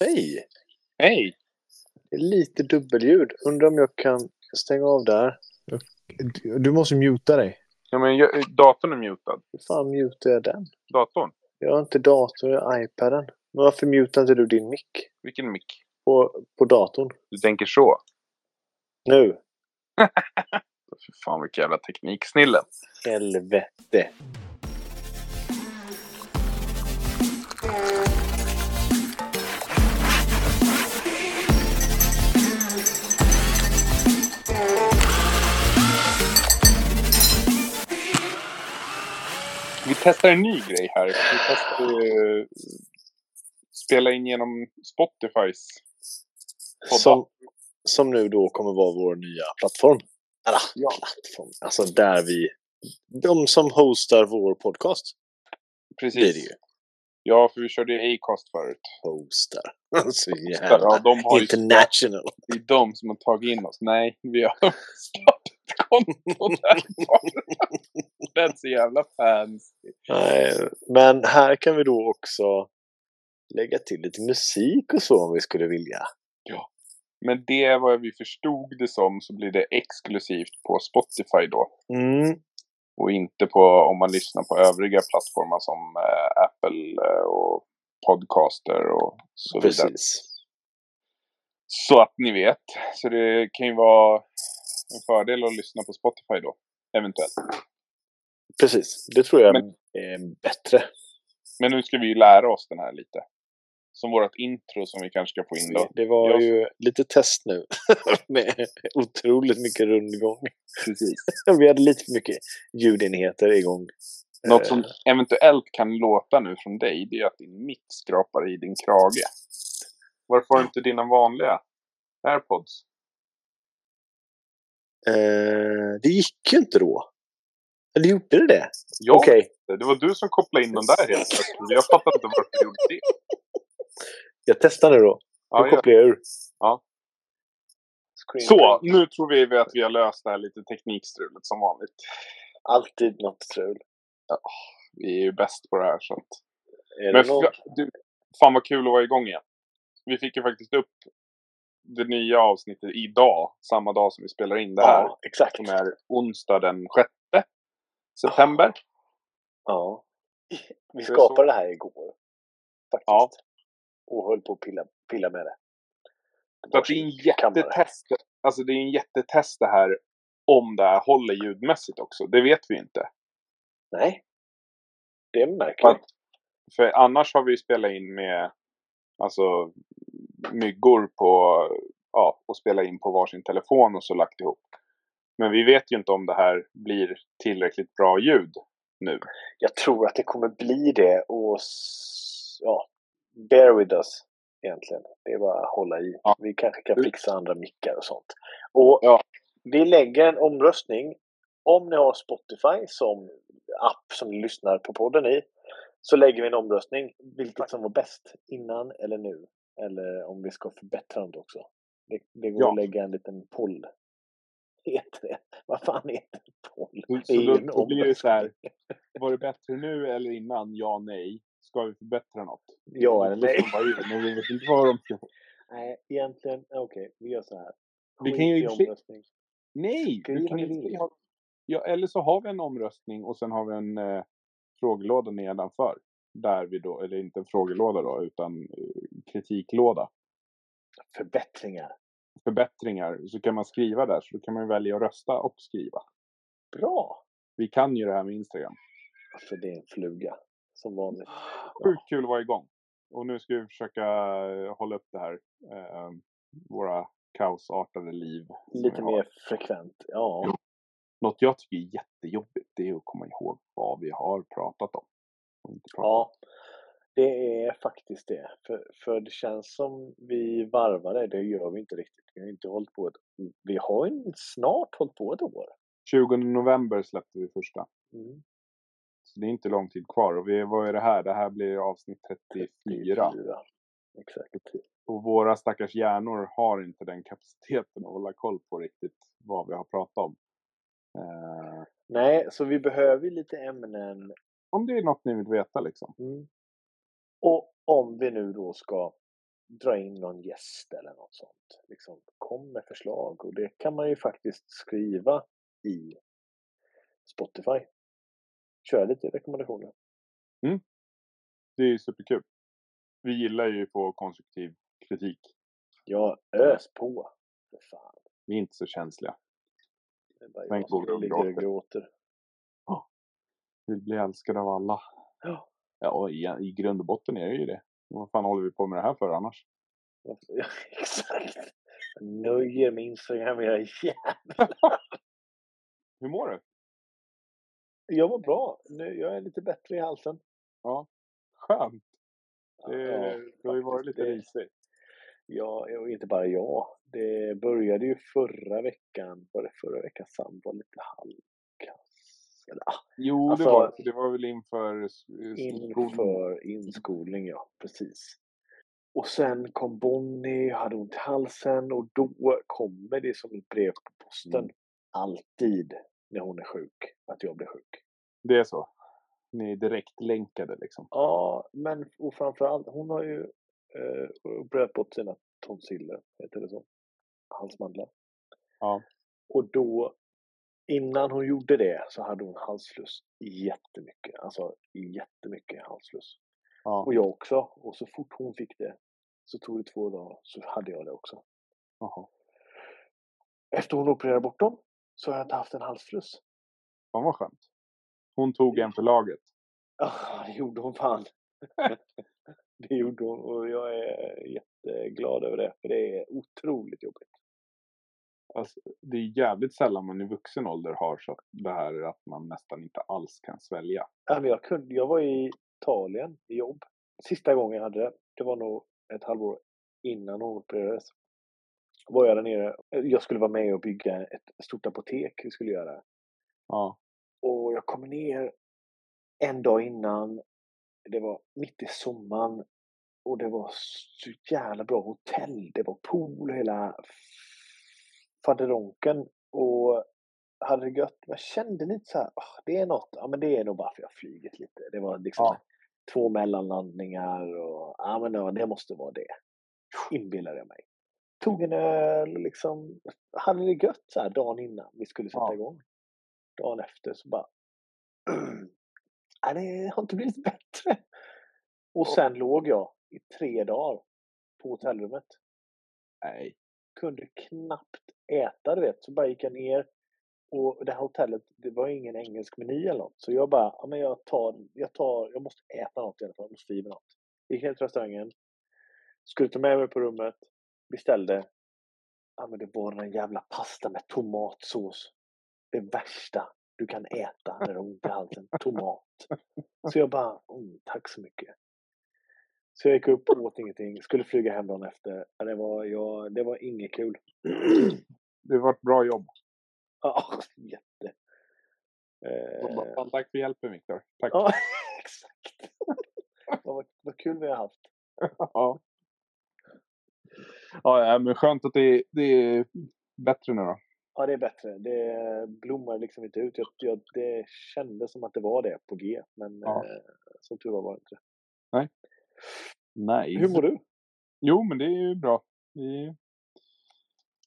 Hej! Hej! Det är lite dubbelljud. Undrar om jag kan stänga av där. Du- måste muta dig. Ja, men jag, datorn är mutad. Hur fan mutar jag den? Datorn? Jag har inte dator, jag har iPaden. Men varför mutar inte du din mick Vilken mick? på, på datorn? Du tänker så? Nu! Fy fan vilken jävla tekniksnille. Helvete! Testar en ny grej här. Vi testar uh, spela in genom Spotifys poddar. Som, som nu då kommer vara vår nya plattform. Eller Ja. plattform. Alltså där vi... De som hostar vår podcast Precis. blir det ju. Ja, för vi körde ju Acast förut. Hostar. Så Ja, jävla de har ju, international. det är de som har tagit in oss. Nej, vi har konto där. Det är så jävla fancy. Nej, men här kan vi då också lägga till lite musik och så om vi skulle vilja. Men det är vad vi förstod det som så blir det exklusivt på Spotify då. Mm, Och inte på om man lyssnar på övriga plattformar som eh, Apple eh, och Podcaster och så vidare. precis. Så att ni vet. Så det kan ju vara en fördel att lyssna på Spotify då. Eventuellt. Precis, det tror jag Men- är bättre. Men nu ska vi ju lära oss den här lite. Som vårt intro som vi kanske ska få in då. Det var Jag- ju lite test nu med otroligt mycket rundgång. Precis. Vi hade lite för mycket ljudenheter igång. Något som Eh, eventuellt kan låta nu från dig, det är att din mick skrapar i din krage. Varför har du inte dina vanliga airpods? Eh, det gick ju inte då. Eller gjorde det det? Jag Okej, Det var du som kopplade in den där helt plötsligt. Jag fattar inte varför du gjorde det. jag testar nu då. Ja, Nu ja. kopplar jag ur. Ja. Så, nu tror vi att vi har löst det här lite teknikstrulet som vanligt. Alltid något strul. Vi är ju bäst på det här så att... Är Men någon... du, fan vad kul att vara igång igen. Vi fick ju faktiskt upp det nya avsnittet idag, samma dag som vi spelar in det här. Ja, exakt. Som är onsdag den 6 september. Ja. Vi skapade det här igår. Faktiskt. Ja. Och höll på att pilla, pilla med det. Så att det är en Kammare. jättetest. Alltså det är en jättetest det här. Om det här håller ljudmässigt också. Det vet vi inte. Nej. Det är För, märkligt. att, för annars har vi ju spelat in med alltså myggor på ja, och spela in på varsin telefon och så lagt ihop. Men vi vet ju inte om det här blir tillräckligt bra ljud nu. Jag tror att det kommer bli det och ja, bear with us egentligen. Det är bara att hålla i. Ja. Vi kanske kan fixa andra mickar och sånt. Och Ja. vi lägger en omröstning. Om ni har Spotify som app som ni lyssnar på podden i så lägger vi en omröstning. Vilket som var bäst innan eller nu. Eller om vi ska förbättra det också. Det, det går Ja. att lägga en liten poll. Heter det? Vad fan heter en poll? Så, Det då, då blir det så här. Var det bättre nu eller innan? Ja, nej. Ska vi förbättra något? Ja eller nej? Men vi vet inte vad de ska... Nej, egentligen, okej, vi gör så här. Vi kan ju omröstning. Nej! Vi kan inte ha... Ja, eller så har vi en omröstning och sen har vi en eh, frågelåda nedanför. Där vi då, eller inte en frågelåda då, utan eh, kritiklåda. Förbättringar. Förbättringar. Så kan man skriva där, så då kan man välja att rösta och skriva. Bra! Vi kan ju det här med Instagram. För det är en fluga. Som vanligt. Sjukt kul att vara igång. Och nu ska vi försöka eh, hålla upp det här. Eh, våra kaosartade liv. Lite mer frekvent. Ja. Något jag tycker är jättejobbigt, det är att komma ihåg vad vi har pratat om. Ja. Det är faktiskt det. För, för det känns som vi varvar det. Det gör vi inte riktigt. Vi har inte hållit på ett Vi har ju snart hållit på ett år. 20 november släppte vi första. Mm. Så det är inte lång tid kvar. Och vi, vad är det här? Det här blir avsnitt 34. 34. Exakt. Och våra stackars hjärnor har inte den kapaciteten att hålla koll på riktigt vad vi har pratat om. Eh, Nej, så vi behöver lite ämnen om det är något ni vill veta liksom. Mm. Och om vi nu då ska dra in någon gäst eller något sånt. Liksom, kom med förslag och det kan man ju faktiskt skriva i Spotify. Köra lite rekommendationer. Det är superkul. Vi gillar ju på konstruktiv kritik. Ja, ös på. För fan. Vi är inte så känsliga. Det är bara Men jag som går och ligger och gråter. gråter. Vi vill bli älskade av alla. Ja. Ja, och i, i grund och botten är det ju det. Vad fan håller vi på med det här för annars? Ja, exakt. Jag nöjer med Instagram era jävlar. Hur mår du? Jag var bra. Nu, jag är lite bättre i halsen. Ja. Skönt. Ja, Det, det har ju varit lite Det- risigt. Ja, och inte bara jag. Det började ju förra veckan. Var det förra veckan Sam var lite halvkass? Eller, ah, Jo, Alltså- det var det. Var väl inför inför inskolning, ja. Precis. Och sen kom Bonnie, hade ont i halsen och då kommer det som ett brev på posten. Mm. Alltid när hon är sjuk, att jag blir sjuk. Det är så. Ni är direkt länkade liksom. Ja, men och framförallt, hon har ju eh, bröt bort sina tonsiller, heter det så? Halsmandlar. Ja. Och då, innan hon gjorde det så hade hon halsfluss jättemycket. Alltså jättemycket halsfluss. Ja. Och jag också. Och så fort hon fick det så tog det två dagar så hade jag det också. Jaha. Efter hon opererade bort dem så har jag inte haft en halsfluss. Fan vad skönt. Hon tog en för laget. Ja, det gjorde hon fan. det gjorde hon och jag är jätteglad över det. För det är otroligt jobbigt. Alltså, det är jävligt sällan man i vuxen ålder har så det här att man nästan inte alls kan svälja. Jag, kunde, jag var i Italien i jobb. Sista gången jag hade det, det var nog ett halvår innan hon opererades. Var jag där nere. Jag skulle vara med och bygga ett stort apotek. Vi skulle göra. Ja. Och jag kommer ner en dag innan. Det var mitt i sommaren. Och det var så jävla bra hotell. Det var pool och faderonken. Och hade det gött. Men kände lite så här. "Ah, det är något. Ja men det är nog bara för jag flugit lite. Det var liksom Ja. två mellanlandningar. Och ja men ja, det måste vara det. Inbillade jag mig. Tog en öl liksom. Hade det gött så här dagen innan vi skulle sätta Ja. igång. Dagen efter så bara. Nej, det har inte blivit bättre. Och sen låg jag i tre dagar på hotellrummet. Nej. Kunde knappt äta, du vet. Så bara gick jag ner. Och det här hotellet, det var ingen engelsk meny eller något. Så jag bara, ja men jag tar, jag tar, jag måste äta något i alla fall. Jag måste få i mig något. Gick ner till restaurangen. Skulle ta med mig på rummet. Beställde. Ja men det var en jävla pasta med tomatsås. Det värsta du kan äta när du har ont i halsen. Tomat. Så jag bara, mm, tack så mycket. Så jag gick upp och åt ingenting. Skulle flyga hem dagen efter. Det var, ja, det var inget kul. Det var ett bra jobb. Ja, jätte. Eh, Fan, tack för hjälpen Viktor. Tack. ja, exakt. vad, vad kul vi har haft. Ja. Ja, ja, men skönt att det, det är bättre nu då. Ja, det är bättre. Det blommar liksom inte ut. Jag, jag, det kändes som att det var det på G. Men Ja. eh, som tur var var det inte det. Nej. Hur mår du? Jo, men det är ju bra. Vi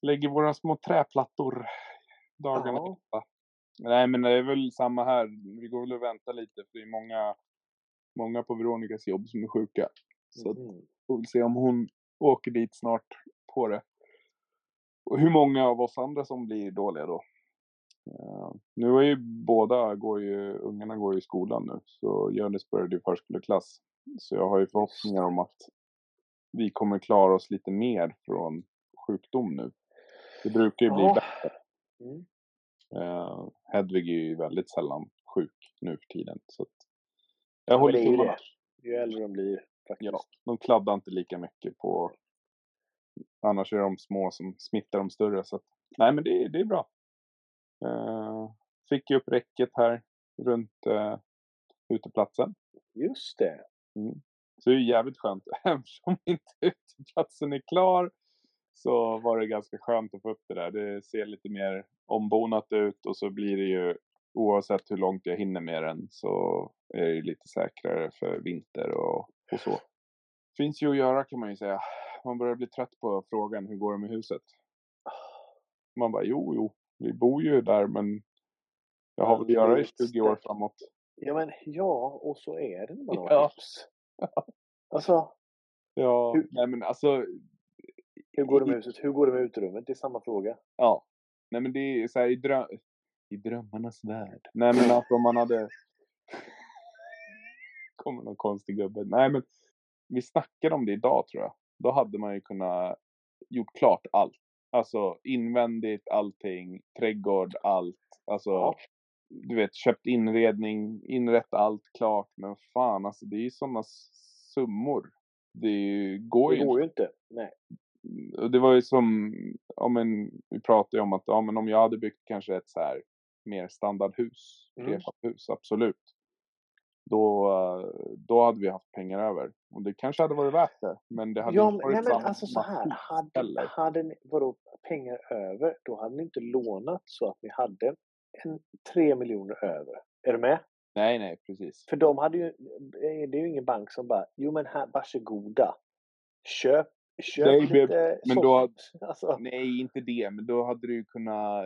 lägger våra små träplattor dagarna. Ja. Nej, men det är väl samma här. Vi går väl och väntar lite för det är många, många på Veronikas jobb som är sjuka. Så att, Mm. får väl se om hon åker dit snart på det. Och hur många av oss andra som blir dåliga då. Eh, nu är ju båda, går ju, ungarna går ju i skolan nu. Så Jonas började i förskoleklass. Så jag har ju förhoppningar om att vi kommer klara oss lite mer från sjukdom nu. Det brukar ju bli Ja. bättre. Mm. Eh, Hedvig är ju väldigt sällan sjuk nu för tiden. Så att jag Ja, håller ju tummarna. det. Ju äldre de blir faktiskt. Ja, de kladdar inte lika mycket på... Annars är de små som smittar de större. Så att, nej, men det, det är bra. Eh, fick ju upp räcket här runt uh, uteplatsen. Just det. Mm. Så det är jävligt skönt. Eftersom inte uteplatsen är klar så var det ganska skönt att få upp det där. Det ser lite mer ombonat ut och så blir det ju oavsett hur långt jag hinner med den så är det lite säkrare för vinter och, och så. Finns ju att göra kan man ju säga. man börjar bli trött på frågan, hur går det med huset? Man bara, jo, jo, vi bor ju där, men jag har väl att göra i 20 år framåt. Ja, men ja, och så är det när man har Ja. Alltså, Ja, Hur- nej men alltså, hur går det med huset? Hur går det med utrymmet? Det är samma fråga. ja. Nej men det är så här i, drö i drömmarnas värld. Nej men alltså om man hade... kommer någon konstig gubbe. Nej men vi snackade om det idag tror jag. Då hade man ju kunnat gjort klart allt. Alltså invändigt, allting, trädgård, allt. Alltså, Ja. Du vet, köpt inredning, inrätt allt klart. Men fan alltså det är ju sådana summor. Det ju- går Det ju går inte. ju inte. Nej. Och det var ju som, ja men vi pratade ju om att ja, men om jag hade byggt kanske ett så här mer standardhus, Mm. absolut. Då, då hade vi haft pengar över. Och det kanske hade varit värt det. Men det hade Ja, inte men, varit nej, men samma alltså så här. Hade, heller. hade ni vadå, pengar över, då hade ni inte lånat så att ni hade en tre miljoner över. Är du med? Nej, nej, precis. För de hade ju, det är ju ingen bank som bara, jo men här, varsågoda. Köp, köp Nej, lite men då-. Alltså, Nej, inte det. Men då hade du ju kunnat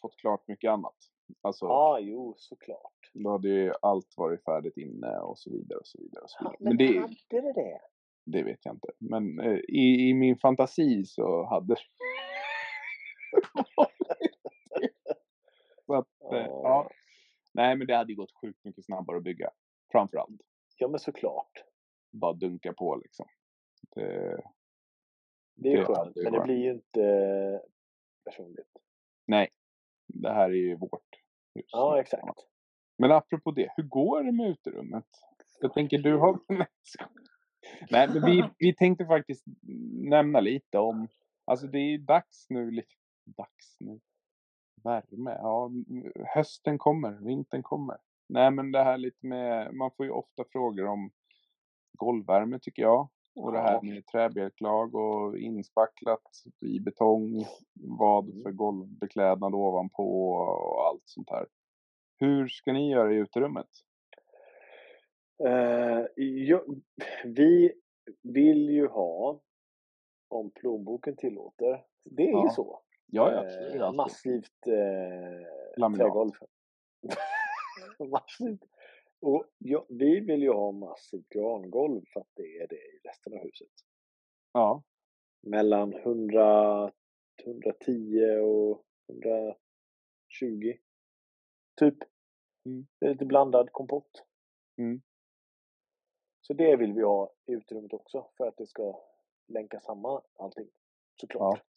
fått klart mycket annat. Alltså, ja, jo, såklart. då hade ju allt varit färdigt inne och så vidare och så vidare. Och så Ja, vidare. men Men det, hade det det? det vet jag inte. Men eh, i, i min fantasi så hade så att, eh, ja. Nej, men det hade ju gått sjukt mycket snabbare att bygga. Framför allt. Ja, men såklart. Bara dunka på liksom. Det, Det är Det skönt, hade ju men det blir ju inte personligt. nej, det här är ju vårt hus. Ja, exakt. Men apropå det, hur går det med uterummet? Jag tänker du har... Nej men vi, vi tänkte faktiskt nämna lite om... Alltså det är dags nu. Lite, dags nu? Värme? Ja, hösten kommer, vintern kommer. Nej men det här lite med... Man får ju ofta frågor om golvvärme tycker jag. Och det här med träbjälklag och inspacklat i betong. Vad Mm. för golvbeklädnad ovanpå och allt sånt här. Hur ska ni göra i uterummet? Eh, ja, vi vill ju ha, om plånboken tillåter, det är ju Ja. så. Ja, Eh, det alltid. massivt eh, trägolv. massivt. Och ja, vi vill ju ha massivt grangolv för att det är det i resten av huset. Ja, Mellan 100, 110 och 120. Typ. Mm. Det är lite blandad kompott. Mm. Så det vill vi ha i utrymmet också för att det ska länka samman allting. Såklart. Ja.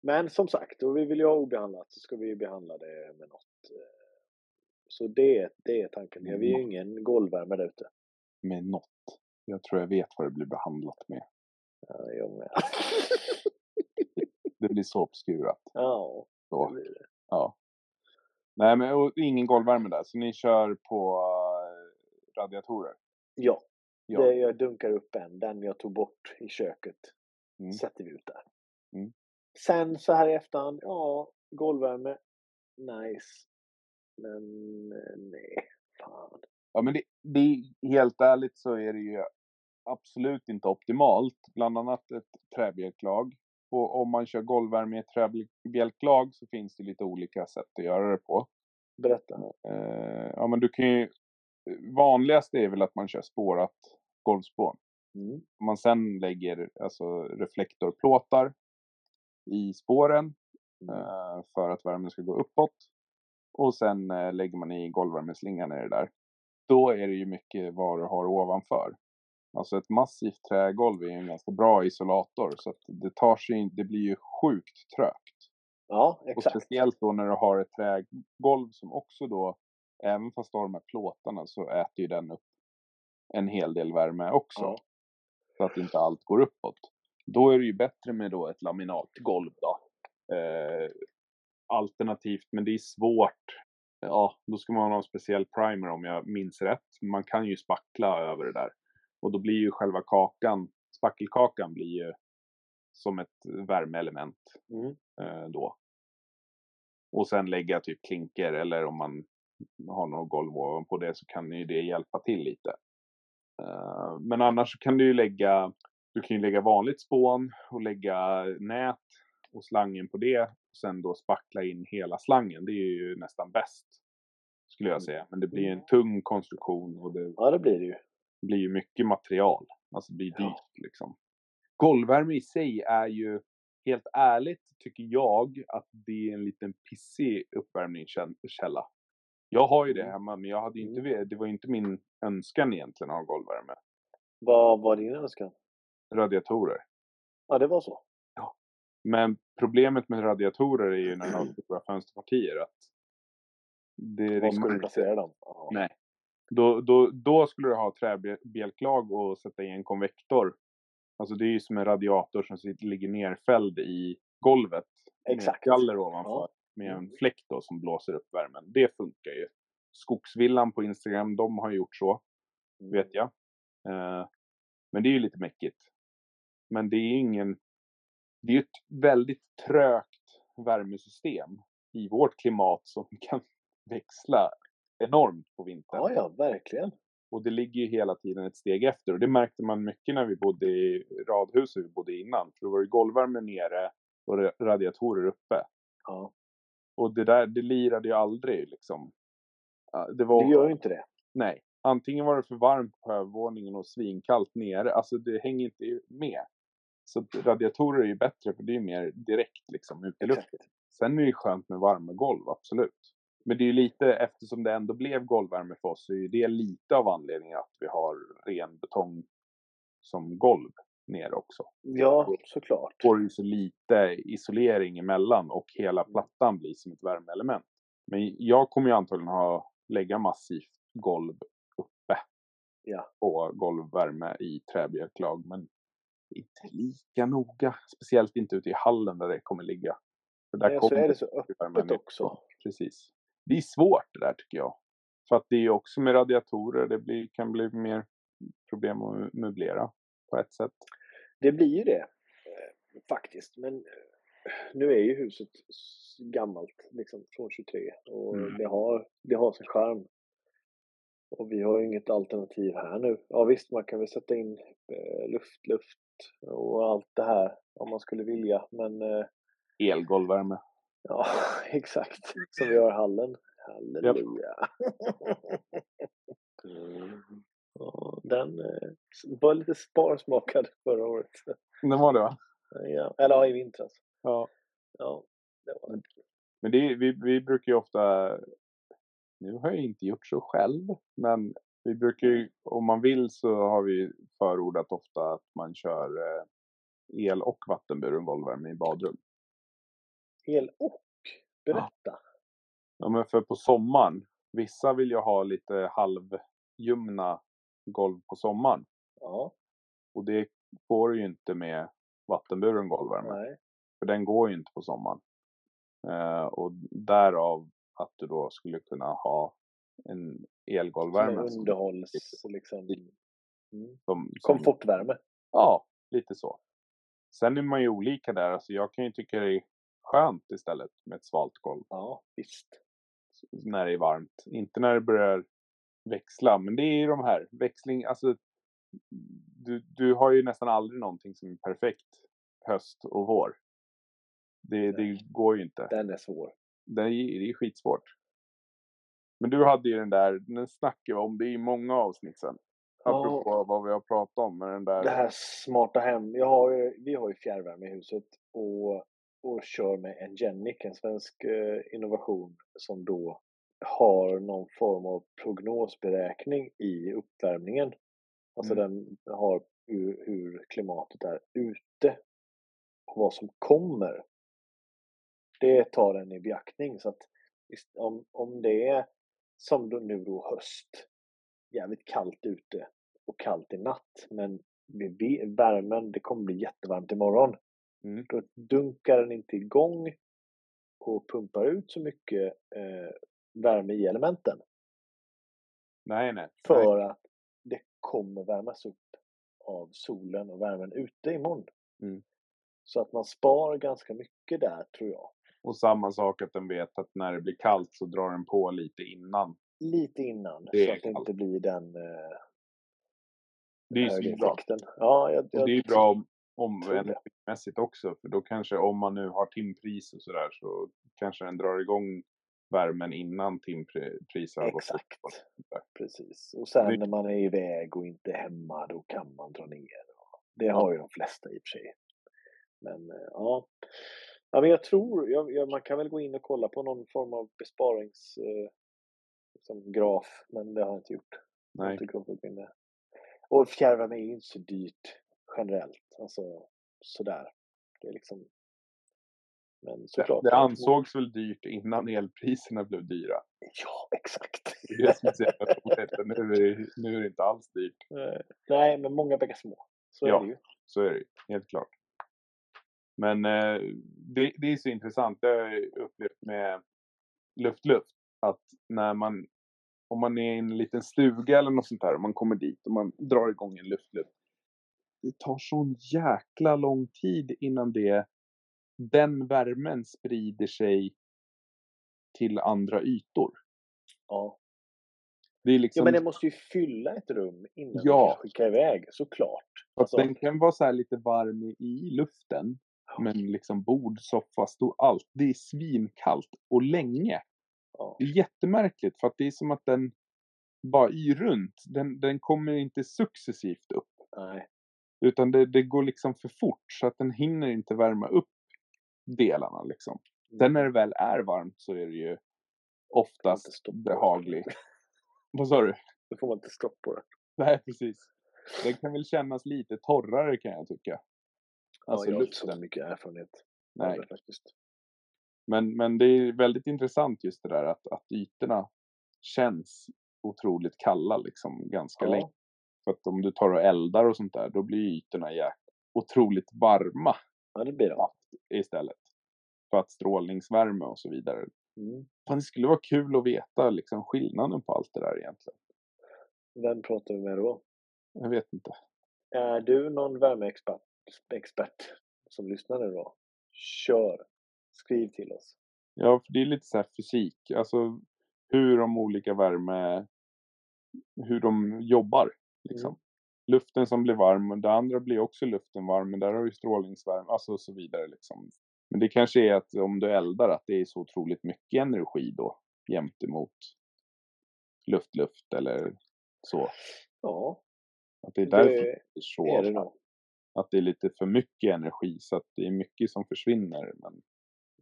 Men som sagt, och vi vill ju ha obehandlat så ska vi behandla det med något. eh, Så det, det är tanken. Ja, vi är ju ingen golvvärme där ute. med något. Jag tror jag vet vad det blir behandlat med. Ja, jag med. Det blir så obskurat. ja, det Så, blir det. ja. Nej, men och ingen golvvärme där. Så ni kör på eh, radiatorer? ja. Ja. Det jag dunkar upp en, den jag tog bort i köket, Mm. sätter vi ut där. Mm. Sen så här i efterhand, ja, golvvärme, nice. Men eh, nej, fan. Ja, men det, det helt ärligt så är det ju absolut inte optimalt. Bland annat ett träbjälklag. Och om man kör golvvärme i ett träbjälklag så finns det lite olika sätt att göra det på. Berätta. Eh, ja, men du kan ju... Vanligast är väl att man kör spårat golvspån. Mm. Om man sen lägger alltså, reflektorplåtar i spåren Mm. eh, för att värmen ska gå uppåt. Och sen eh, lägger man i golvvärmeslingan i det där. Då är det ju mycket vad du har ovanför. Alltså ett massivt trägolv är en ganska bra isolator så att det tar sig in, det blir ju sjukt trögt. Ja, Och exakt. speciellt då när du har ett trägolv som också då, även fast du har de här plåtarna så äter ju den upp en hel del värme också. Ja. Så att inte allt går uppåt. Då är det ju bättre med då ett laminatgolv då. Eh, alternativt, men det är svårt. Ja, då ska man ha en speciell primer om jag minns rätt. Man kan ju spackla över det där. Och då blir ju själva kakan, spackelkakan blir ju som ett värmeelement Mm. eh, då. Och sen lägga typ klinker eller om man har något golv ovanpå det så kan ju det hjälpa till lite. Eh, men annars kan du ju lägga, du kan ju lägga vanligt spån och lägga nät och slangen på det. Och sen då spackla in hela slangen. Det är ju nästan bäst. Skulle jag säga. Men det blir en tung konstruktion och det Ja, det blir det ju. blir ju mycket material. Alltså det blir Ja. dyrt liksom. Golvvärme i sig är ju, helt ärligt tycker jag att det är en liten pissig uppvärmningskälla. Jag har ju det Mm. hemma, men jag hade inte, Mm. det var ju inte min önskan egentligen att ha golvvärme. Vad var din önskan? Radiatorer. Ja, det var så. Men problemet med radiatorer är ju när de har stora fönsterpartier att det Var ska du placera dem? Ja. Nej. Då, då, då skulle du ha träbjälklag och sätta i en konvektor. Alltså det är ju som en radiator som sitter, ligger nerfälld i golvet. Exakt. Med galler ovanför. Ja. Med en Mm. fläkt då som blåser upp värmen. Det funkar ju. Skogsvillan på Instagram, de har gjort så. Mm. Vet jag. Eh, men det är ju lite mäckigt. Men det är ingen... Det är ett väldigt trögt värmesystem i vårt klimat som kan växla enormt på vintern. Ja, ja, verkligen. Och det ligger ju hela tiden ett steg efter. Och det märkte man mycket när vi bodde i radhuset vi bodde innan. För då var det golvvärme nere och ra- radiatorer uppe. Ja. Och det där, det lirade ju aldrig liksom. Det var, Det gör ju inte det. Nej. Antingen var det för varmt på övervåningen och svinkallt nere. Alltså det hänger inte med. Så radiatorer är ju bättre för det är mer direkt liksom ut i luften. Sen är det ju skönt med varma golv, absolut. Men det är ju lite, eftersom det ändå blev golvvärme för oss, så är ju det lite av anledningen att vi har ren betong som golv nere också. Ja, såklart. Får det ju så lite isolering emellan och hela plattan blir som ett värmeelement. Men jag kommer ju antagligen ha, lägga massivt golv uppe. Ja. Och golvvärme i träbjälklag, men inte lika noga. Speciellt inte ute i hallen där det kommer ligga. För där Nej, så kommer är det så öppet också. Precis. Det är svårt det där tycker jag. För att det är ju också med radiatorer, det blir, kan bli mer problem att möblera på ett sätt. Det blir ju det. eh, Faktiskt. Men eh, nu är ju huset gammalt, liksom från 23. Och Mm. det, har, det har sin charm. Och vi har ju inget alternativ här nu. Ja visst, man kan väl sätta in eh, luft, luft och allt det här om man skulle vilja. Men eh, Elgolvvärme. ja, exakt. Som vi har i hallen. Halleluja. Mm. Den eh, var lite sparsmakad förra året. Det var det va? Ja, eller ja, i vintras. Ja. Ja, det var det. Men det, vi, vi brukar ju ofta, nu har jag inte gjort så själv, men vi brukar ju, om man vill så har vi förordat ofta att man kör eh, el och vattenburen golvvärme i badrum. El och? Berätta. Ja, men för på sommaren, vissa vill ju ha lite halvljumna golv på sommaren. Ja, Och det får du ju inte med vattenburen golvvärme. nej. För den går ju inte på sommaren. Eh, och därav att du då skulle kunna ha en elgolvvärme. som- underhålls, liksom. Mm. som, som, Komfortvärme. Ja, lite så. Sen är man ju olika där. Alltså jag kan ju tycka det är skönt istället med ett svalt golv Ja, visst. när det är varmt. Inte när det börjar växla. Men det är ju de här växling, alltså du, du har ju nästan aldrig någonting som är perfekt höst och vår. Det, det går ju inte. Den är svår. Det är, det är skitsvårt. Men du hade ju den där, den snackade vi om det i många avsnitt sen. Ja. Apropå vad vi har pratat om med den där. Det här smarta hem. Jag har vi har ju fjärrvärme i huset och, och kör med Engenic, en svensk eh, innovation som då har någon form av prognosberäkning i uppvärmningen. Alltså Mm. den har hur, hur klimatet är ute och vad som kommer. Det tar den i beaktning så att om, om det är som då nu då höst, jävligt kallt ute och kallt i natt, men vi vet, värmen, det kommer bli jättevarmt imorgon. Mm. Då dunkar den inte igång och pumpar ut så mycket eh, värme i elementen. Nej, nej. nej. För att det kommer värmas upp av solen och värmen ute imorgon. Mm. Så att man spar ganska mycket där tror jag. Och samma sak att den vet att när det blir kallt så drar den på lite innan. Lite innan Det så att det kallt. inte blir den eh, Det är ju högre svinbra. Ja, jag, jag, det är bra om, om tror det. energimässigt också. För då kanske om man nu har timpris och sådär så kanske den drar igång värmen innan timpriset har gått. Exakt. där. Precis. Och sen Det- när man är iväg och inte hemma, då kan man dra ner. Det har ju de flesta i och för sig. Men eh, ja. Ja men jag tror, jag, jag, man kan väl gå in och kolla på någon form av besparings eh, liksom men det har jag inte gjort. Nej. inte det. Och fjärrvärme är ju inte så dyrt generellt. Alltså sådär. Det är liksom. Men Det, såklart. det ansågs väl dyrt innan elpriserna blev dyra. Ja, exakt. Det är det som är så jävla roligt. Nu är det, nu är det inte alls dyrt. Nej, men många bäckar små. Så Ja. är det ju. Så är det helt klart. Men eh, det, det är så intressant. Det har jag upplevt med luft-luft. Att när man, om man är i en liten stuga eller något sånt där, och man kommer dit och man drar igång en luft-luft. Det tar sån jäkla lång tid innan det, den värmen sprider sig till andra ytor. Ja. Det är ja, liksom, men det måste ju fylla ett rum innan Ja. man kan skicka iväg, såklart. Alltså, den kan vara så här lite varm i luften. Men liksom bord, soffa, stol, allt. Det är svinkallt och länge. ja. Det är jättemärkligt för att det är som att den bara yr runt. Den, den kommer inte successivt upp. Nej. Utan det, det går liksom för fort så att den hinner inte värma upp delarna liksom. Sen när det väl är varmt så är det ju oftast behaglig. Vad sa du? Då får man inte stopp på det. Nej, precis. Den kan väl kännas lite torrare kan jag tycka. Alltså ja, jag har inte så mycket erfarenhet av Nej. det faktiskt. Men, men det är väldigt intressant just det där att, att ytorna känns otroligt kalla liksom ganska Ja. länge. För att om du tar och eldar och sånt där, då blir ytorna otroligt varma Ja, det blir det. istället. För att strålningsvärme och så vidare. Mm. Fan, det skulle vara kul att veta liksom skillnaden på allt det där egentligen. Vem pratar vi med då? Jag vet inte. Är du någon värmeexpert expert som lyssnar nu då? Kör! Skriv till oss. Ja, för det är lite så fysik. Alltså hur de olika värme... Hur de jobbar. Liksom. Mm. Luften som blir varm, och det andra blir också luften varm, men där har du strålningsvärme, alltså och så vidare. Liksom. Men det kanske är att om du eldar, att det är så otroligt mycket energi då jämt emot luft-luft eller så. Ja, Att det är därför det det är så. är det nog. Att det är lite för mycket energi, så att det är mycket som försvinner. Men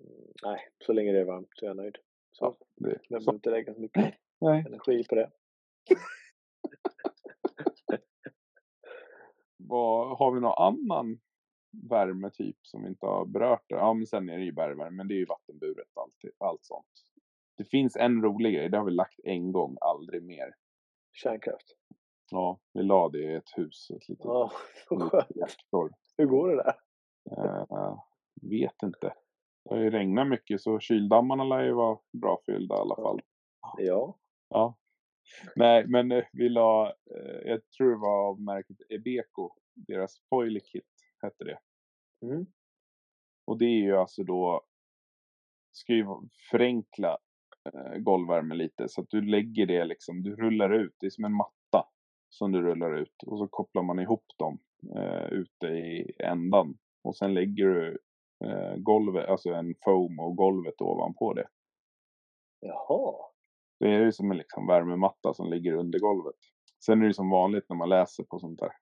Mm, Nej, så länge det är varmt så är jag nöjd. Så ja, det, jag behöver så, inte lägga så mycket nej. energi på det. Vad, har vi någon annan värmetyp som vi inte har berört? Ja, men sen är det ju bergvärme, men det är ju vattenburet, allt, allt sånt. Det finns en rolig grej, det har vi lagt en gång, aldrig mer. Kärnkraft. Ja, vi la det i ett hus, ett litet Ja, reaktor. Hur går det där? Uh, vet inte. Det har ju regnat mycket så kyldammarna lär ju vara bra fyllda i alla fall. Ja. Ja. Nej, men eh, vi la, eh, jag tror det var av märket Ebeco, deras Foiler Kit hette det. Mm. Och det är ju alltså då, ska ju förenkla golvvärme lite så att du lägger det liksom, du rullar ut, det är som en matta som du rullar ut och så kopplar man ihop dem eh, ute i ändan och sen lägger du eh, golvet, alltså en foam och golvet ovanpå det. Jaha. Det är ju som en liksom värmematta som ligger under golvet. Sen är det som vanligt när man läser på sånt där.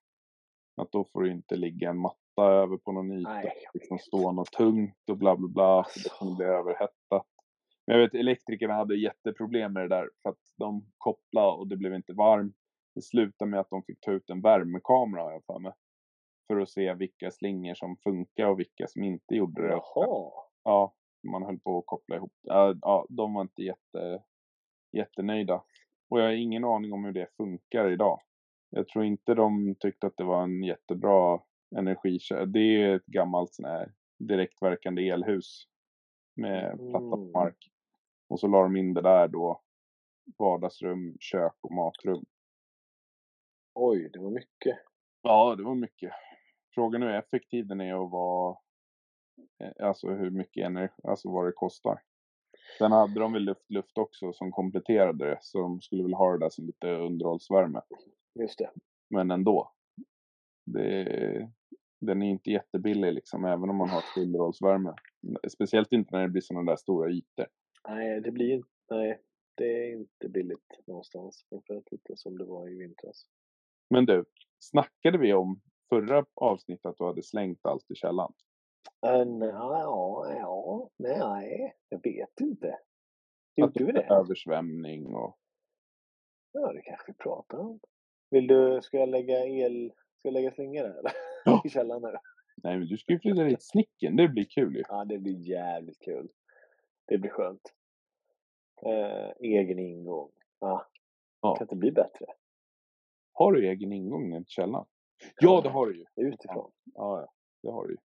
Att då får det inte ligga en matta över på någon yta. Nej, Liksom stå något tungt och bla bla bla. För det kommer bli överhettat. Men jag vet elektrikerna hade jätteproblem med det där. För att de kopplade och det blev inte varmt. Det slutade med att de fick ta ut en värmekamera har jag för mig. För att se vilka slingor som funkar och vilka som inte gjorde det. Jaha. Ja, man höll på att koppla ihop. Ja, de var inte jätte, jättenöjda. Och jag har ingen aning om hur det funkar idag. Jag tror inte de tyckte att det var en jättebra energikälla. Det är ett gammalt sån här direktverkande elhus med platta Mm. mark. Och så la de in det där då. Vardagsrum, kök och matrum. Oj, det var mycket. Ja, det var mycket. Frågan är hur effektiv den är och vad, eh, alltså hur mycket energi, alltså vad det kostar. Sen hade de väl luft-luft också som kompletterade det, så de skulle väl ha det där som lite underhållsvärme. Just det. Men ändå. Det, den är inte jättebillig liksom, även om man har fullrollsvärme. Speciellt inte när det blir sådana där stora ytor. Nej, det blir inte, nej, det är inte billigt någonstans. Framförallt inte som det var i vintras. Men du, snackade vi om förra avsnittet att du hade slängt allt i källaren? Uh, ja, ja, nej, jag vet inte. Gjorde vi det? Översvämning och... Ja, det kanske vi pratar om. Vill du, ska jag lägga el, ska jag lägga slingor där eller? Ja. I källaren nu? Nej, men du ska ju flytta dit snicken. Det blir kul ju. Ja, det blir jävligt kul. Det blir skönt. Eh, egen ingång. Ja. Ja. Kan inte bli bättre. Har du egen ingång ner till källaren? Ja, det har du ju. Utifrån. Ja, ja. Det har du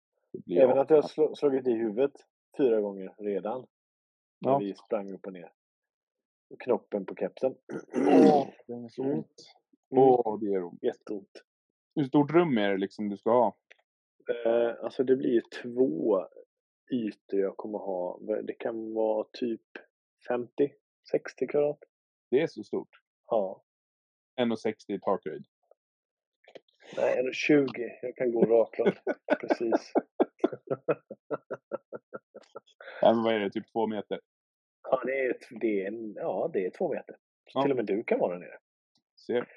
ju. Även att jag slå, slagit i huvudet fyra gånger redan. När Ja. vi sprang upp och ner. Knoppen på kepsen. Åh, det är så Mm. ont. Mm. Åh, det gör ont. Jätteont. Hur stort rum är det liksom du ska ha? Eh, alltså det blir ju två ytor jag kommer ha. Det kan vara typ 50, 60 kvadrat. Det är så stort. Ja. 1,60 i takhöjd. Nej, eller 20. Jag kan gå raklång. Precis. Ja, men vad är det? Typ två meter? Ja, det är, det är, ja, det är två meter. Ja. till och med du kan vara där nere. Ser.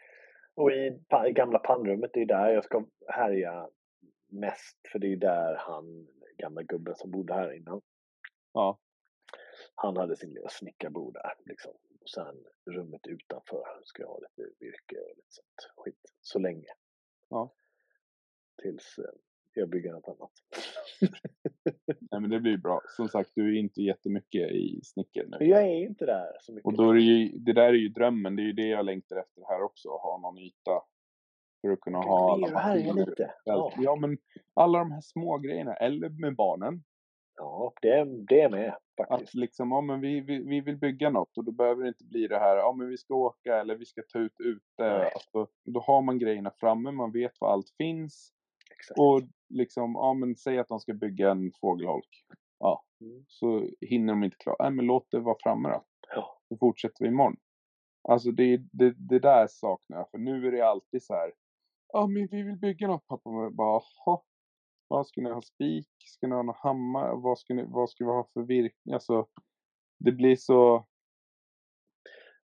Och i, gamla pannrummet, det är där jag ska härja mest. För det är där han, gamla gubben som bodde här innan. Ja. Han hade sin lilla snickarbord där liksom. Och sen rummet utanför ska jag ha lite virke och lite sånt skit. Så länge. Ja. Tills eh, jag bygger något annat. Nej, men det blir bra. Som sagt, du är inte jättemycket i snicken nu. Jag är inte där så mycket. Och då är det ju, det där är ju drömmen. Det är ju det jag längtar efter här också. Att ha någon yta. För att kunna ha alla maskiner. Ja, ja, men alla de här små grejerna. Eller med barnen. Ja det, det är med Att faktiskt. liksom, ja men vi, vi, vi vill bygga något och då behöver det inte bli det här, ja men vi ska åka eller vi ska ta ut ute. Alltså, då har man grejerna framme, man vet var allt finns. Exakt. Och liksom, ja men säg att de ska bygga en fågelholk. Ja, Mm. så hinner de inte klara. Nej men låt det vara framme då. Ja. Så fortsätter vi imorgon. Alltså det, det, det där saknar jag. För nu är det alltid så här. Ja men vi vill bygga något pappa. Och bara, jaha. Vad ska ni ha spik? Ska ni ha någon hammare? Vad ska, ni, vad ska vi ha för virkning? Alltså. Det blir så.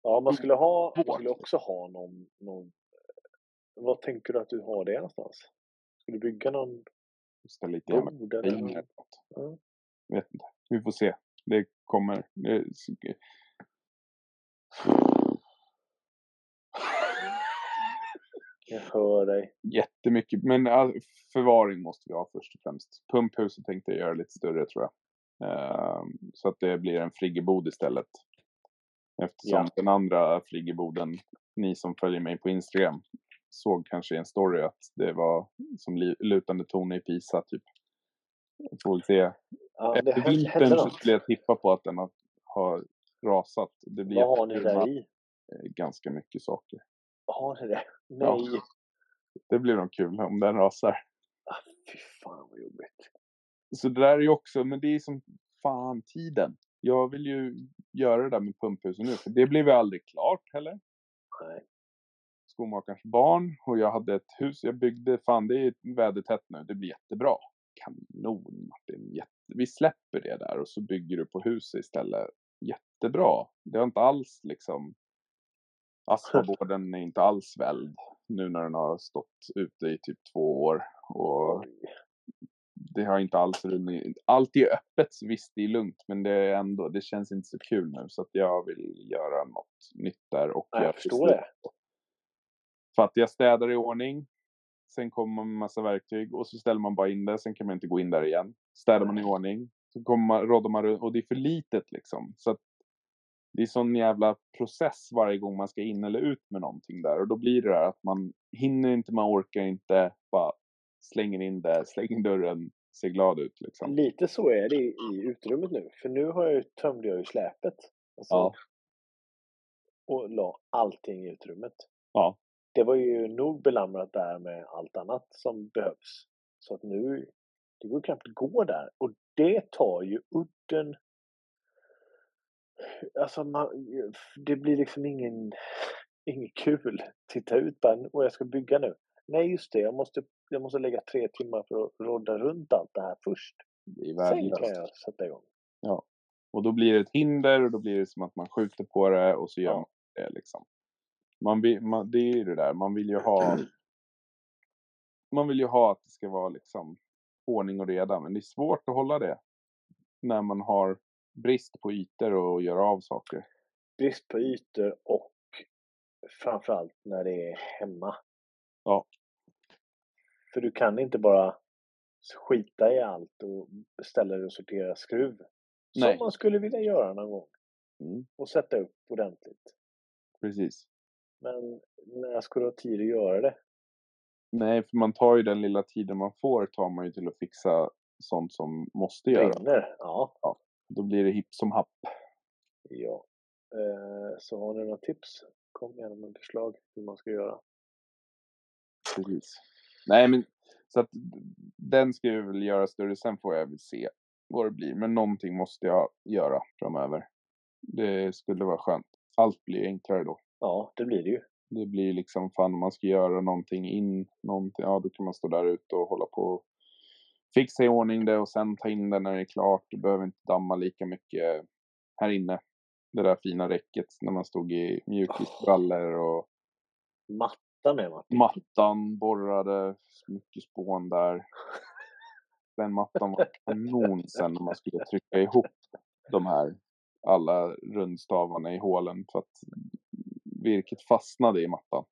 Ja, man skulle, ha, man skulle också ha någon, någon... eh, Vad tänker du att du har det någonstans? Ska du bygga någon Ställa lite någon? eller något. Ja. Vet inte. Vi får se. Det kommer. Det, Jag hör dig. jättemycket. Men förvaring måste vi ha först och främst. Pumphuset tänkte jag göra lite större tror jag. Ehm, så att det blir en friggebod istället. Eftersom Ja. den andra friggeboden, ni som följer mig på Instagram, såg kanske i en story att det var som lutande torn i Pisa typ. Får väl se. Ja, Efter vintern så skulle jag tippa på att den har, har rasat. Det blir Vad har ni där i? eh, ganska mycket saker. Har det? Ja. Nej. Det blir nog kul om den rasar. Ah, fy fan vad jobbigt. Så det där är ju också, men det är som fan tiden. Jag vill ju göra det där med pumphuset nu, för det blev ju aldrig klart heller. Nej. Skomakarens barn och jag hade ett hus jag byggde, fan det är vädertätt nu, det blir jättebra. Kanon Martin, jätte... vi släpper det där och så bygger du på huset istället. Jättebra. Det har inte alls liksom, asfaborden är inte alls välld nu när den har stått ute i typ två år. Och det har inte alls runnit. Allt är öppet, visst det är lugnt, men det är ändå, det känns inte så kul nu så att jag vill göra något nytt där och jag göra förstår det. För att jag städar i ordning. Sen kommer man med massa verktyg och så ställer man bara in det. Sen kan man inte gå in där igen. Städar man i ordning. Så kommer man, roddar man runt och det är för litet liksom. Så att det är sån jävla process varje gång man ska in eller ut med någonting där. Och då blir det där att man hinner inte, man orkar inte. Bara slänger in det, slänger dörren, ser glad ut liksom. Lite så är det i, i utrymmet nu. För nu har jag ju, tömde jag ju släpet. Alltså, Ja. Och la allting i utrymmet. Ja. Det var ju nog belamrat där med allt annat som behövs. Så att nu, det går knappt att gå där. Och det tar ju udden. Alltså man, det blir liksom ingen, ingen kul. Titta ut bara, och jag ska bygga nu. nej just det, jag måste, jag måste lägga tre timmar för att rodda runt allt det här först. Det är Sen kan jag sätta igång. Och då blir det ett hinder och då blir det som att man skjuter på det och så gör Ja. man det liksom. Man vill, man, det är ju det där, man vill ju ha man vill ju ha att det ska vara liksom ordning och reda, men det är svårt att hålla det när man har brist på ytor och göra av saker. Brist på ytor och framförallt när det är hemma. Ja. För du kan inte bara skita i allt och beställa dig och sortera skruv. Nej. Som man skulle vilja göra någon gång. Mm, Och sätta upp ordentligt. precis. Men när ska du ha tid att göra det? Nej, för man tar ju den lilla tiden man får tar man ju till att fixa sånt som måste göras. Brinner? Ja. Då blir det hipp som happ. ja. Eh, så har ni några tips? Kom gärna med förslag hur man ska göra. Precis. Nej, men så att den ska jag väl göra större. Sen får jag väl se vad det blir. Men någonting måste jag göra framöver. Det skulle vara skönt. Allt blir enklare då. Ja, det blir det ju. Det blir liksom fan om man ska göra någonting in, någonting, ja då kan man stå där ute och hålla på och fixa i ordning det och sen ta in det när det är klart. Du behöver inte damma lika mycket här inne. Det där fina räcket när man stod i mjukisbrallor och Matta med Martin. mattan borrade, mycket spån där. Den mattan var kanon sen när man skulle trycka ihop de här alla rundstavarna i hålen för att virket fastnade i mattan.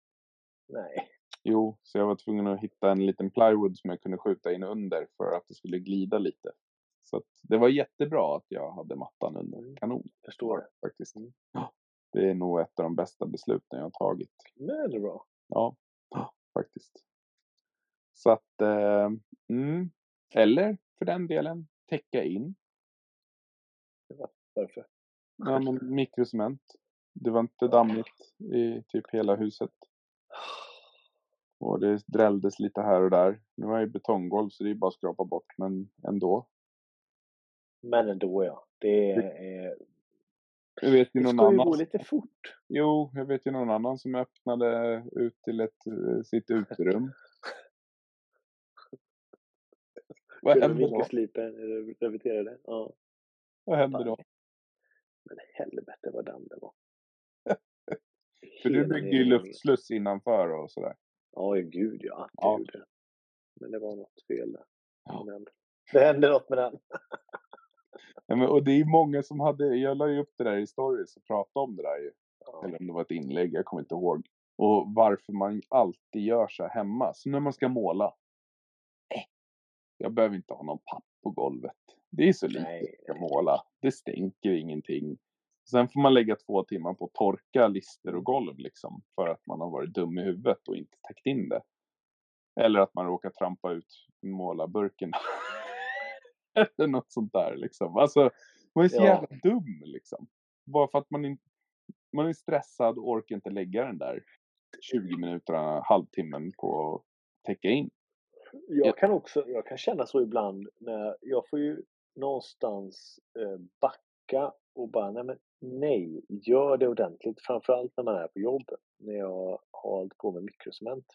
Nej. Jo, så jag var tvungen att hitta en liten plywood som jag kunde skjuta in under för att det skulle glida lite. Så att det var jättebra att jag hade mattan under. Kanon Förstår. faktiskt. Mm. Det är nog ett av de bästa besluten jag har tagit. Nu är det bra. Ja, faktiskt. Så att, eh, mm. eller för den delen, täcka in. Varför? Ja, men mikrocement. Det var inte dammigt i typ hela huset. Och det drälldes lite här och där. Nu har jag ju betonggolv så det är bara att skrapa bort, men ändå. Men ändå ja. Det är... Jag vet ju Det någon ska ju gå lite fort. Jo, jag vet ju någon annan som öppnade ut till ett, eh, sitt uterum. Vad hände då? det? Ja. Vad hände då? Men helvete vad damm det var. För du byggde ju luftsluss innanför och sådär. Ja, gud ja. Att Ja. gjorde. Men det var något fel där. Ja. Men det hände något med den. Ja, men, och det är många som hade, jag la ju upp det där i stories och pratade om det där ju. Ja. Eller om det var ett inlägg, jag kommer inte ihåg. Och varför man alltid gör så här hemma. Så när man ska måla. Eh, jag behöver inte ha någon papp på golvet. Det är så lite jag ska måla. Det stänker ingenting. Sen får man lägga två timmar på att torka lister och golv liksom. För att man har varit dum i huvudet och inte täckt in det. Eller att man råkar trampa ut målarburken. Eller något sånt där liksom. Alltså, man är så Ja. jävla dum liksom. Bara för att man, inte man är stressad och orkar inte lägga den där 20 minuterna, halvtimmen på att täcka in. Jag kan också jag kan känna så ibland när jag får ju någonstans eh, backa och bara nej, men nej, gör det ordentligt. Framförallt när man är på jobb. När jag har hållit på med mikrocement.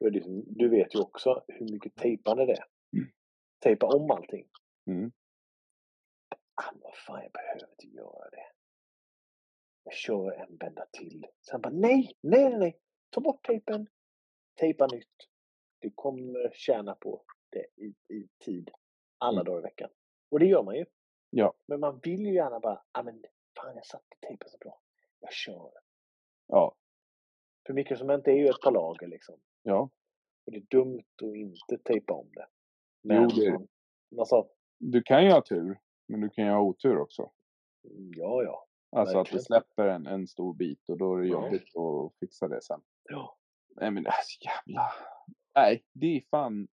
Då är det, som- du vet ju också hur mycket tejpande det är. Mm. Tejpa om allting. Mm. Ah, vad fan, jag behöver inte göra det. Jag kör en vända till. Sen bara nej, nej, nej, nej. Ta bort tejpen. Tejpa nytt. Du kommer tjäna på det i, i tid. Alla Mm. dagar i veckan. Och det gör man ju. Ja. Men man vill ju gärna bara, ah, men fan jag satte tejpen så bra. Jag kör. Ja, För mikrocement är ju ett par lager liksom. ja. Och det är dumt att inte tejpa om det. Jo, Men är det. man, sa, Du kan ju ha tur, men du kan ju ha otur också. "Mm, ja, ja. Alltså att det Verkligen. släpper en, en stor bit och då är det Ja. jobbigt att fixa det sen. ja. Nej men det är så jävla... Nej, det är fan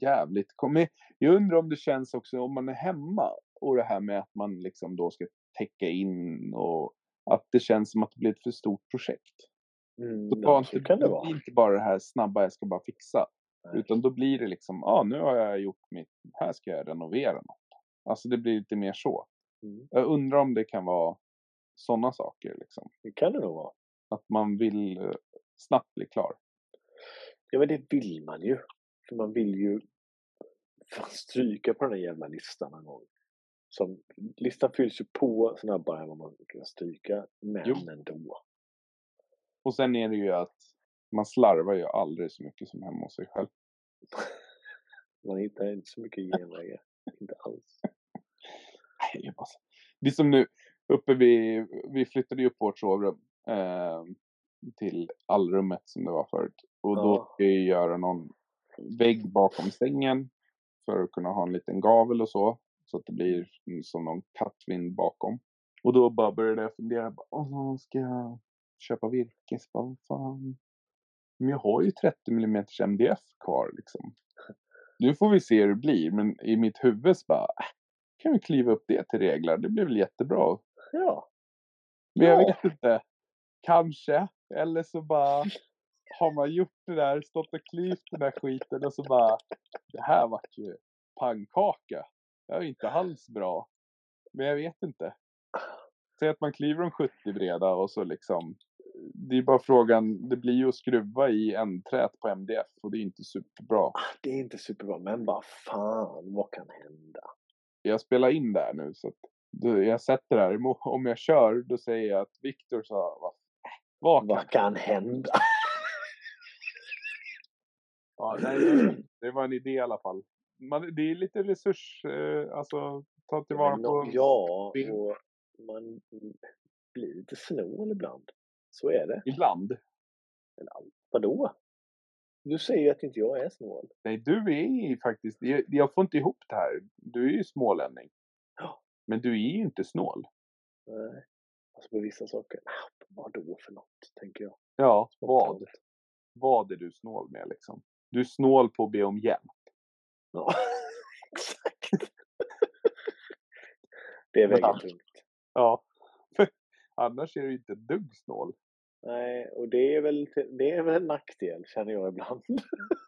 jävligt. Kom- Jag undrar om det känns också om man är hemma och det här med att man liksom då ska täcka in och att det känns som att det blir ett för stort projekt. Mm, Då, ja, så inte, kan det vara. inte bara det här snabba, jag ska bara fixa. Nej. Utan då blir det liksom, ja ah, nu har jag gjort mitt, här ska jag renovera något. Alltså det blir lite mer så. Mm. Jag undrar om det kan vara sådana saker liksom. Det kan det nog vara. Att man vill eh, snabbt bli klar. Ja, men det vill man ju. För man vill ju stryka på den här jävla listan någon gång. Som, listan fylls ju på snabbare än vad man kan stryka, men Jo. ändå. Och sen är det ju att man slarvar ju aldrig så mycket som hemma hos sig själv. Man hittar inte så mycket genvägar. inte alls. Nej, bara... Det är som nu, uppe vid, vi flyttade ju upp vårt sovrum eh, till allrummet som det var förut. Och då Ja. ska jag göra någon vägg bakom sängen för att kunna ha en liten gavel och så. Så att det blir som någon kattvind bakom. Och då bara började jag fundera, Åh, ska jag köpa virke? Så bara, vad fan. Men jag har ju 30 mm MDF kvar liksom. Nu får vi se hur det blir, men i mitt huvud så bara, äh, kan vi kliva upp det till reglar, det blir väl jättebra. Ja. Men jag Ja. vet inte. Kanske. Eller så bara har man gjort det där, stått och klyvt den där skiten och så bara, det här vart ju pannkaka. Det var inte alls bra. Men jag vet inte. Säg att man kliver om 70 breda och så liksom, det är bara frågan, det blir ju att skruva i ändträt på MDF och det är inte superbra. Det är inte superbra, men vad fan, vad kan hända? Jag spelar in där nu så att jag sätter här, om jag kör då säger jag att Viktor sa, vad, vad kan Vad kan hända? Ja, det var en idé i alla fall. Man, det är lite resurs, eh, alltså ta tillvara på. Ja, och man blir lite snål ibland. Så är det. Ibland. Vadå? Du säger ju att inte jag är snål. Nej, du är ju faktiskt, jag, jag får inte ihop det här. Du är ju smålänning. Ja. Men du är ju inte snål. Nej. Alltså på vissa saker. Ah, vad då för något, tänker jag. Ja, vad? Vad är du snål med liksom? Du är snål på att be om hjälp. Ja, exakt. Det väger annars- tungt. Ja. Annars är du inte dugg snål. Nej, och det är, väl, det är väl en nackdel, känner jag ibland.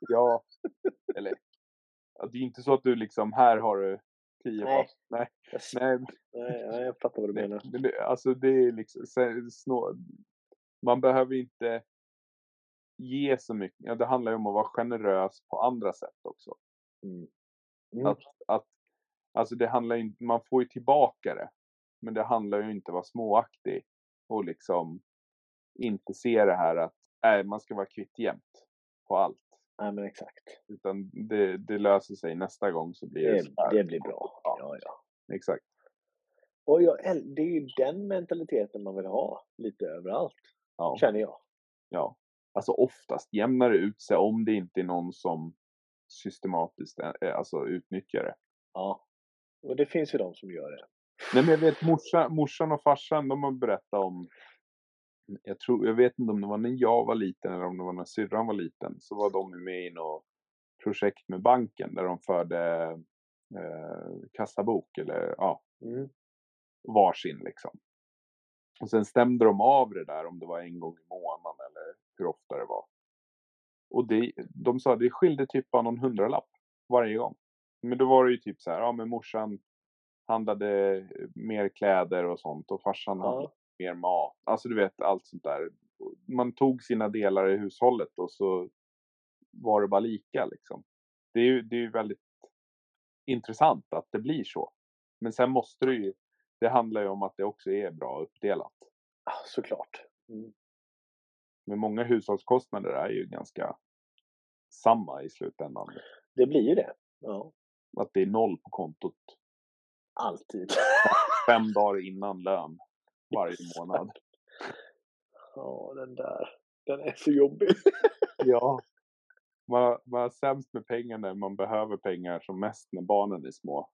Ja. Eller, det är inte så att du liksom, här har du tio Nej. pass. Nej. Jag, Nej, nej, ja, jag fattar vad du menar. men alltså det är liksom snå, Man behöver inte ge så mycket. Ja, det handlar ju om att vara generös på andra sätt också. Mm. Mm. Att, att, alltså det handlar inte, man får ju tillbaka det. Men det handlar ju inte om att vara småaktig och liksom inte se det här att nej, man ska vara kvitt jämt på allt. Nej, men exakt. Utan det, det löser sig nästa gång så blir det, Det, så det blir bra. Ja. Ja, ja. Exakt. Och jag, det är ju den mentaliteten man vill ha lite överallt, Ja. känner jag. Ja. Alltså oftast jämnar det ut sig om det inte är någon som systematiskt eh, alltså, utnyttjar det. Ja. Och det finns ju de som gör det. Nej men jag vet morsa, morsan och farsan de har berättat om jag, tror, jag vet inte om det var när jag var liten eller om det var när syrran var liten. Så var de med i något projekt med banken där de förde eh, kassabok eller ja, Mm. varsin liksom. Och sen stämde de av det där om det var en gång i månaden eller hur ofta det var. Och det, de sa det skilde typ bara någon hundralapp varje gång. Men då var det ju typ så här, ja men morsan handlade mer kläder och sånt och farsan handlade Ja. mer mat. Alltså du vet allt sånt där. Man tog sina delar i hushållet och så var det bara lika liksom. Det är ju, det är ju väldigt intressant att det blir så. Men sen måste det ju, det handlar ju om att det också är bra uppdelat. Såklart. Mm. Men många hushållskostnader är ju ganska samma i slutändan. Det blir ju det. Ja. Att det är noll på kontot Alltid. fem dagar innan lön varje månad. Ja, den där. Den är så jobbig. Ja. Man, man har sämst med pengar när man behöver pengar som mest när barnen är små.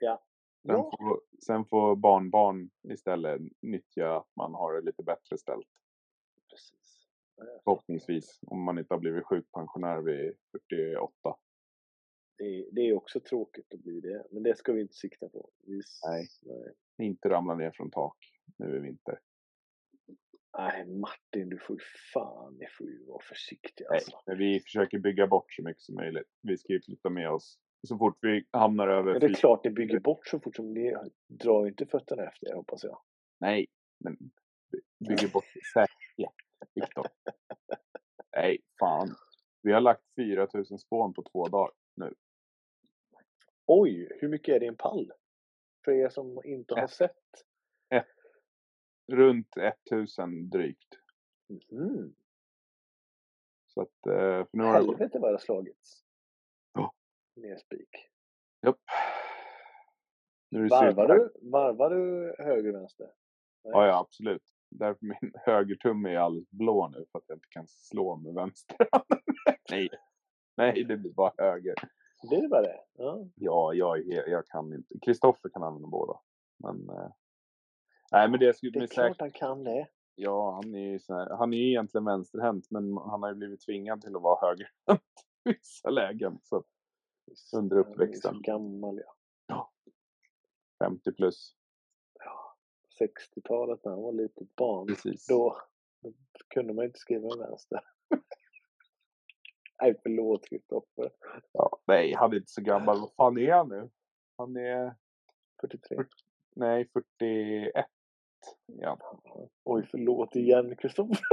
Ja. Sen, Ja. får, sen får barnbarn istället nyttja att man har det lite bättre ställt. Förhoppningsvis. Om man inte har blivit sjukpensionär vid 48. Det är, det är också tråkigt att bli det. Men det ska vi inte sikta på. Vi, Nej. nej. Inte ramla ner från tak nu i vinter. Nej, Martin, du får ju fan, ni får ju vara försiktiga Nej, alltså. men vi försöker bygga bort så mycket som möjligt. Vi ska ju flytta med oss så fort vi hamnar över Men det är klart ni bygger bort så fort som ni drar inte fötterna efter er, hoppas jag. Nej, men by- bygger bort säkerhet, Viktor. Nej, fan. Vi har lagt 4000 spån på två dagar nu. Oj, hur mycket är det i en pall? För er som inte har Ett. sett. Runt 1000 drygt. Mhm. Så att, eh, för nu har. Helvete vad det har slagits. Ja. Ner spik. Japp. Varvar du, varvar du höger vänster? Nej. Ja, ja, absolut. Därför min högertumme är alldeles blå nu för att jag inte kan slå med vänster. Nej. Nej, det blir bara höger. Det är bara det? Ja. Ja, jag, jag kan inte. Kristoffer kan använda båda. Men, eh, nej, men det skulle Det är klart säkert. han kan det. Ja, han är ju här, han är ju egentligen vänsterhänt, men han har ju blivit tvingad till att vara högerhänt i vissa lägen. Så Under Han är uppväxten. så gammal ja. 50 plus. Ja. 60-talet när han var litet barn. Precis. Då, då kunde man inte skriva med vänster. Nej, förlåt Kristoffer. Ja, nej, han är inte så gammal. Vad fan är han nu? Han är, 43. nej, 41. Ja. Oj, förlåt igen Kristoffer.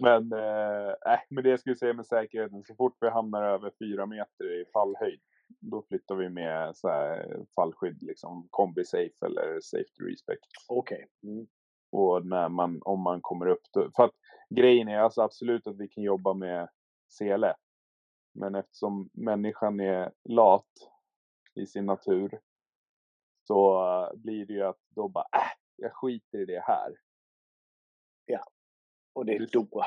Men, eh, men det jag skulle säga med säkerheten, så fort vi hamnar över fyra meter i fallhöjd, då flyttar vi med så här, fallskydd, liksom kombi safe eller safety respect. Okej. Mm. Och när man, om man kommer upp, då, för att grejen är alltså absolut att vi kan jobba med sele. Men eftersom människan är lat i sin natur så blir det ju att då bara, äh, jag skiter i det här. Och det är då.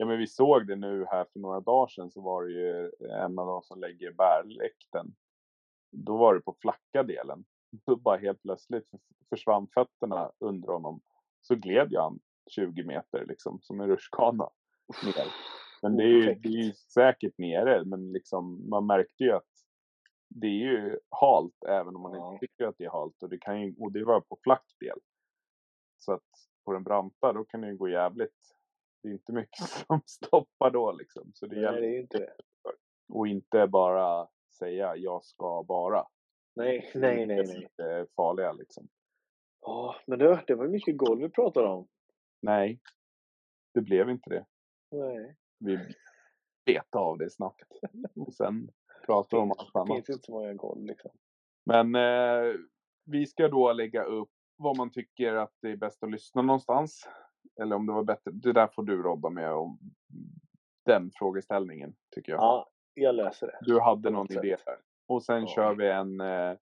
Ja men vi såg det nu här för några dagar sedan så var det ju en av de som lägger bärläkten. Då var det på flacka delen. Då bara helt plötsligt försvann fötterna under honom. Så gled jag han 20 meter liksom som en rutschkana ner. Men det är, ju, det är ju säkert nere men liksom man märkte ju att det är ju halt även om man Ja. inte tycker att det är halt och det, kan ju, och det var på flack del. Så att på den branta då kan det ju gå jävligt. Det är inte mycket som stoppar då liksom. Så det Nej, gäller det är ju inte det. att inte bara säga jag ska bara. Nej, nej, nej, Det är nej. farliga liksom. Ja, men du, det var mycket golv vi pratade om. Nej, det blev inte det. Nej. Vi bet av det snabbt. Och sen pratar vi om allt Det annat. finns inte så många golv liksom. Men eh, vi ska då lägga upp vad man tycker att det är bäst att lyssna någonstans. Eller om det var bättre. Det där får du rodda med om den frågeställningen tycker jag. Ja, jag läser det. Du hade någon idé där. Och sen Ja. kör vi en eh,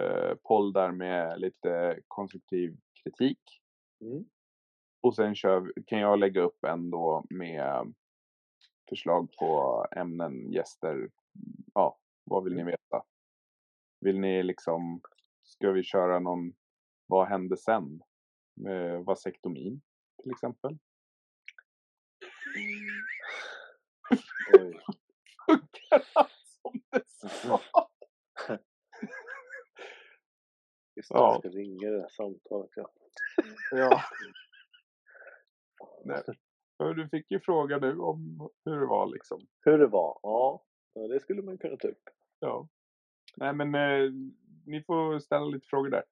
eh, poll där med lite konstruktiv kritik. Mm. Och sen kör kan jag lägga upp en då med förslag på ämnen, gäster. Ja, vad vill ni Mm. veta? Vill ni liksom, ska vi köra någon, vad hände sen? Med vasektomin till exempel. Oj. Som det sa. Just det, Ja. jag ska ringa det där samtalet. Ja. Ja. Nej. Du fick ju fråga nu om hur det var liksom. Hur det var? Ja, ja, det skulle man kunna ta upp. Ja. Nej men eh, ni får ställa lite frågor där.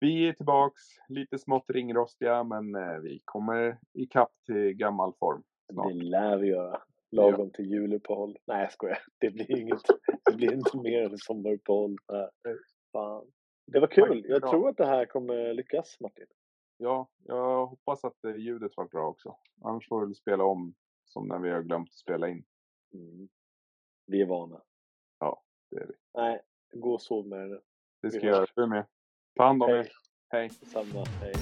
Vi är tillbaks, lite smått ringrostiga men eh, vi kommer ikapp till gammal form snart. Det lär vi göra. Lagom till juluppehåll. Nej, jag skojar. Det blir inget. Det blir inte mer än sommaruppehåll. Fan. Det var kul. Jag tror att det här kommer lyckas, Martin. Ja, jag hoppas att eh, ljudet var bra också. Annars får vi väl spela om som när vi har glömt att spela in. Mm. Vi är vana. Det är vi. Nej, gå och sov med det nu. Det ska Vi jag göra. Du med. Ta hand om er. Hej. Samma. Hej.